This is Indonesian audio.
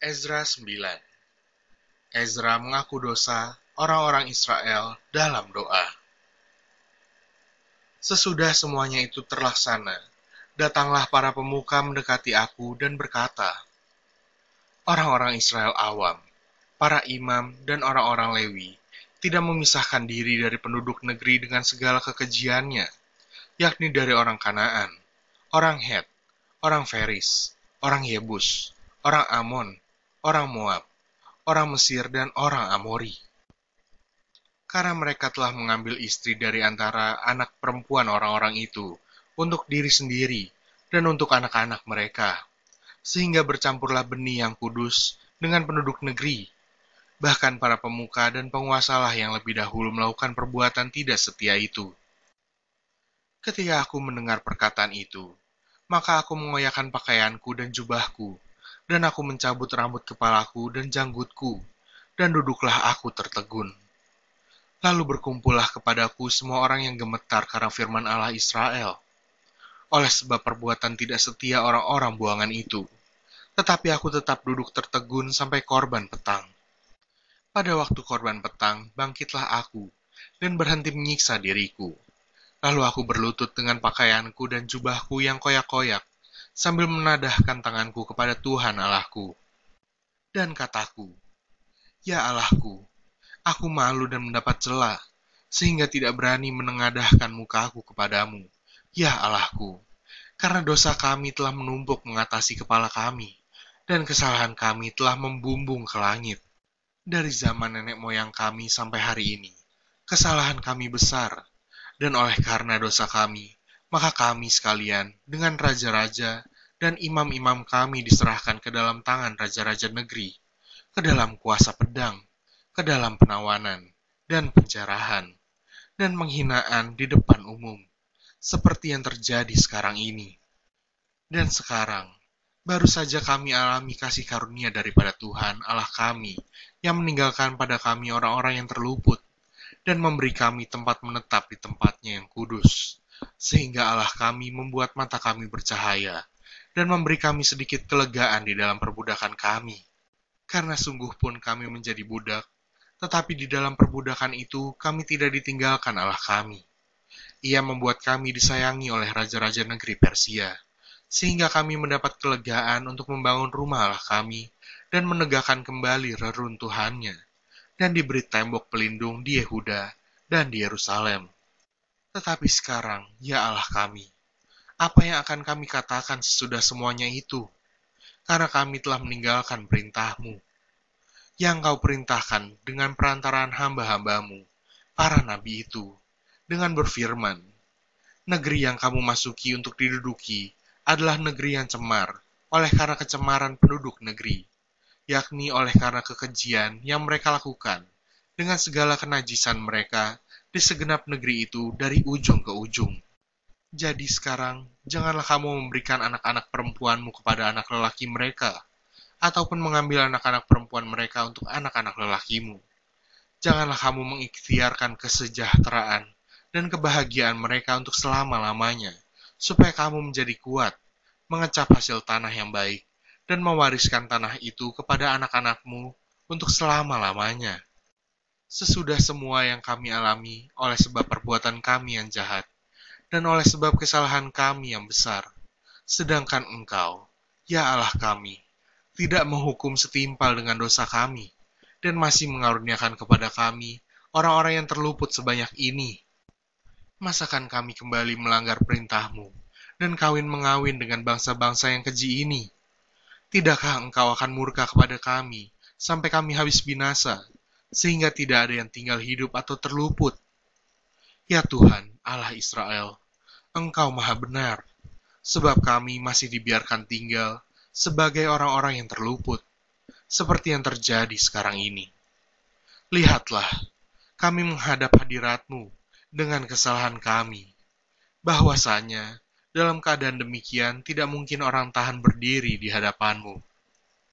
Ezra 9 Ezra mengaku dosa orang-orang Israel dalam doa. Sesudah semuanya itu terlaksana, datanglah para pemuka mendekati aku dan berkata, Orang-orang Israel awam, para imam dan orang-orang Lewi tidak memisahkan diri dari penduduk negeri dengan segala kekejiannya, yakni dari orang Kanaan, orang Het, orang Feris, orang Yebus, orang Amon, orang Moab, orang Mesir, dan orang Amori. Karena mereka telah mengambil istri dari antara anak perempuan orang-orang itu untuk diri sendiri dan untuk anak-anak mereka, sehingga bercampurlah benih yang kudus dengan penduduk negeri. Bahkan para pemuka dan penguasalah yang lebih dahulu melakukan perbuatan tidak setia itu. Ketika aku mendengar perkataan itu, maka aku mengoyakkan pakaianku dan jubahku, dan aku mencabut rambut kepalaku dan janggutku, dan duduklah aku tertegun. Lalu berkumpullah kepadaku semua orang yang gemetar karena firman Allah Israel. Oleh sebab perbuatan tidak setia orang-orang buangan itu, tetapi aku tetap duduk tertegun sampai korban petang. Pada waktu korban petang, bangkitlah aku, dan berhenti menyiksa diriku Lalu aku berlutut dengan pakaianku dan jubahku yang koyak-koyak, sambil menadahkan tanganku kepada Tuhan Allahku. Dan kataku, Ya Allahku, aku malu dan mendapat celah, sehingga tidak berani menengadahkan mukaku kepadamu. Ya Allahku, karena dosa kami telah menumpuk mengatasi kepala kami, dan kesalahan kami telah membumbung ke langit. Dari zaman nenek moyang kami sampai hari ini, kesalahan kami besar, dan oleh karena dosa kami, maka kami sekalian dengan raja-raja dan imam-imam kami diserahkan ke dalam tangan raja-raja negeri, ke dalam kuasa pedang, ke dalam penawanan dan penjarahan, dan menghinaan di depan umum, seperti yang terjadi sekarang ini. Dan sekarang, baru saja kami alami kasih karunia daripada Tuhan Allah kami, yang meninggalkan pada kami orang-orang yang terluput, dan memberi kami tempat menetap di tempatnya yang kudus, sehingga Allah kami membuat mata kami bercahaya, dan memberi kami sedikit kelegaan di dalam perbudakan kami. Karena sungguh pun kami menjadi budak, tetapi di dalam perbudakan itu kami tidak ditinggalkan Allah kami. Ia membuat kami disayangi oleh raja-raja negeri Persia, sehingga kami mendapat kelegaan untuk membangun rumah Allah kami dan menegakkan kembali reruntuhannya dan diberi tembok pelindung di Yehuda dan di Yerusalem. Tetapi sekarang, ya Allah kami, apa yang akan kami katakan sesudah semuanya itu? Karena kami telah meninggalkan perintahmu, yang kau perintahkan dengan perantaraan hamba-hambamu, para nabi itu, dengan berfirman, Negeri yang kamu masuki untuk diduduki adalah negeri yang cemar, oleh karena kecemaran penduduk negeri yakni oleh karena kekejian yang mereka lakukan dengan segala kenajisan mereka di segenap negeri itu dari ujung ke ujung. Jadi sekarang, janganlah kamu memberikan anak-anak perempuanmu kepada anak lelaki mereka, ataupun mengambil anak-anak perempuan mereka untuk anak-anak lelakimu. Janganlah kamu mengikhtiarkan kesejahteraan dan kebahagiaan mereka untuk selama-lamanya, supaya kamu menjadi kuat, mengecap hasil tanah yang baik, dan mewariskan tanah itu kepada anak-anakmu untuk selama-lamanya. Sesudah semua yang kami alami oleh sebab perbuatan kami yang jahat, dan oleh sebab kesalahan kami yang besar, sedangkan Engkau, ya Allah kami, tidak menghukum setimpal dengan dosa kami, dan masih mengaruniakan kepada kami orang-orang yang terluput sebanyak ini. Masakan kami kembali melanggar perintahmu, dan kawin mengawin dengan bangsa-bangsa yang keji ini? Tidakkah engkau akan murka kepada kami, sampai kami habis binasa, sehingga tidak ada yang tinggal hidup atau terluput? Ya Tuhan, Allah Israel, Engkau maha benar, sebab kami masih dibiarkan tinggal sebagai orang-orang yang terluput, seperti yang terjadi sekarang ini. Lihatlah, kami menghadap hadiratmu dengan kesalahan kami, bahwasanya dalam keadaan demikian, tidak mungkin orang tahan berdiri di hadapanmu.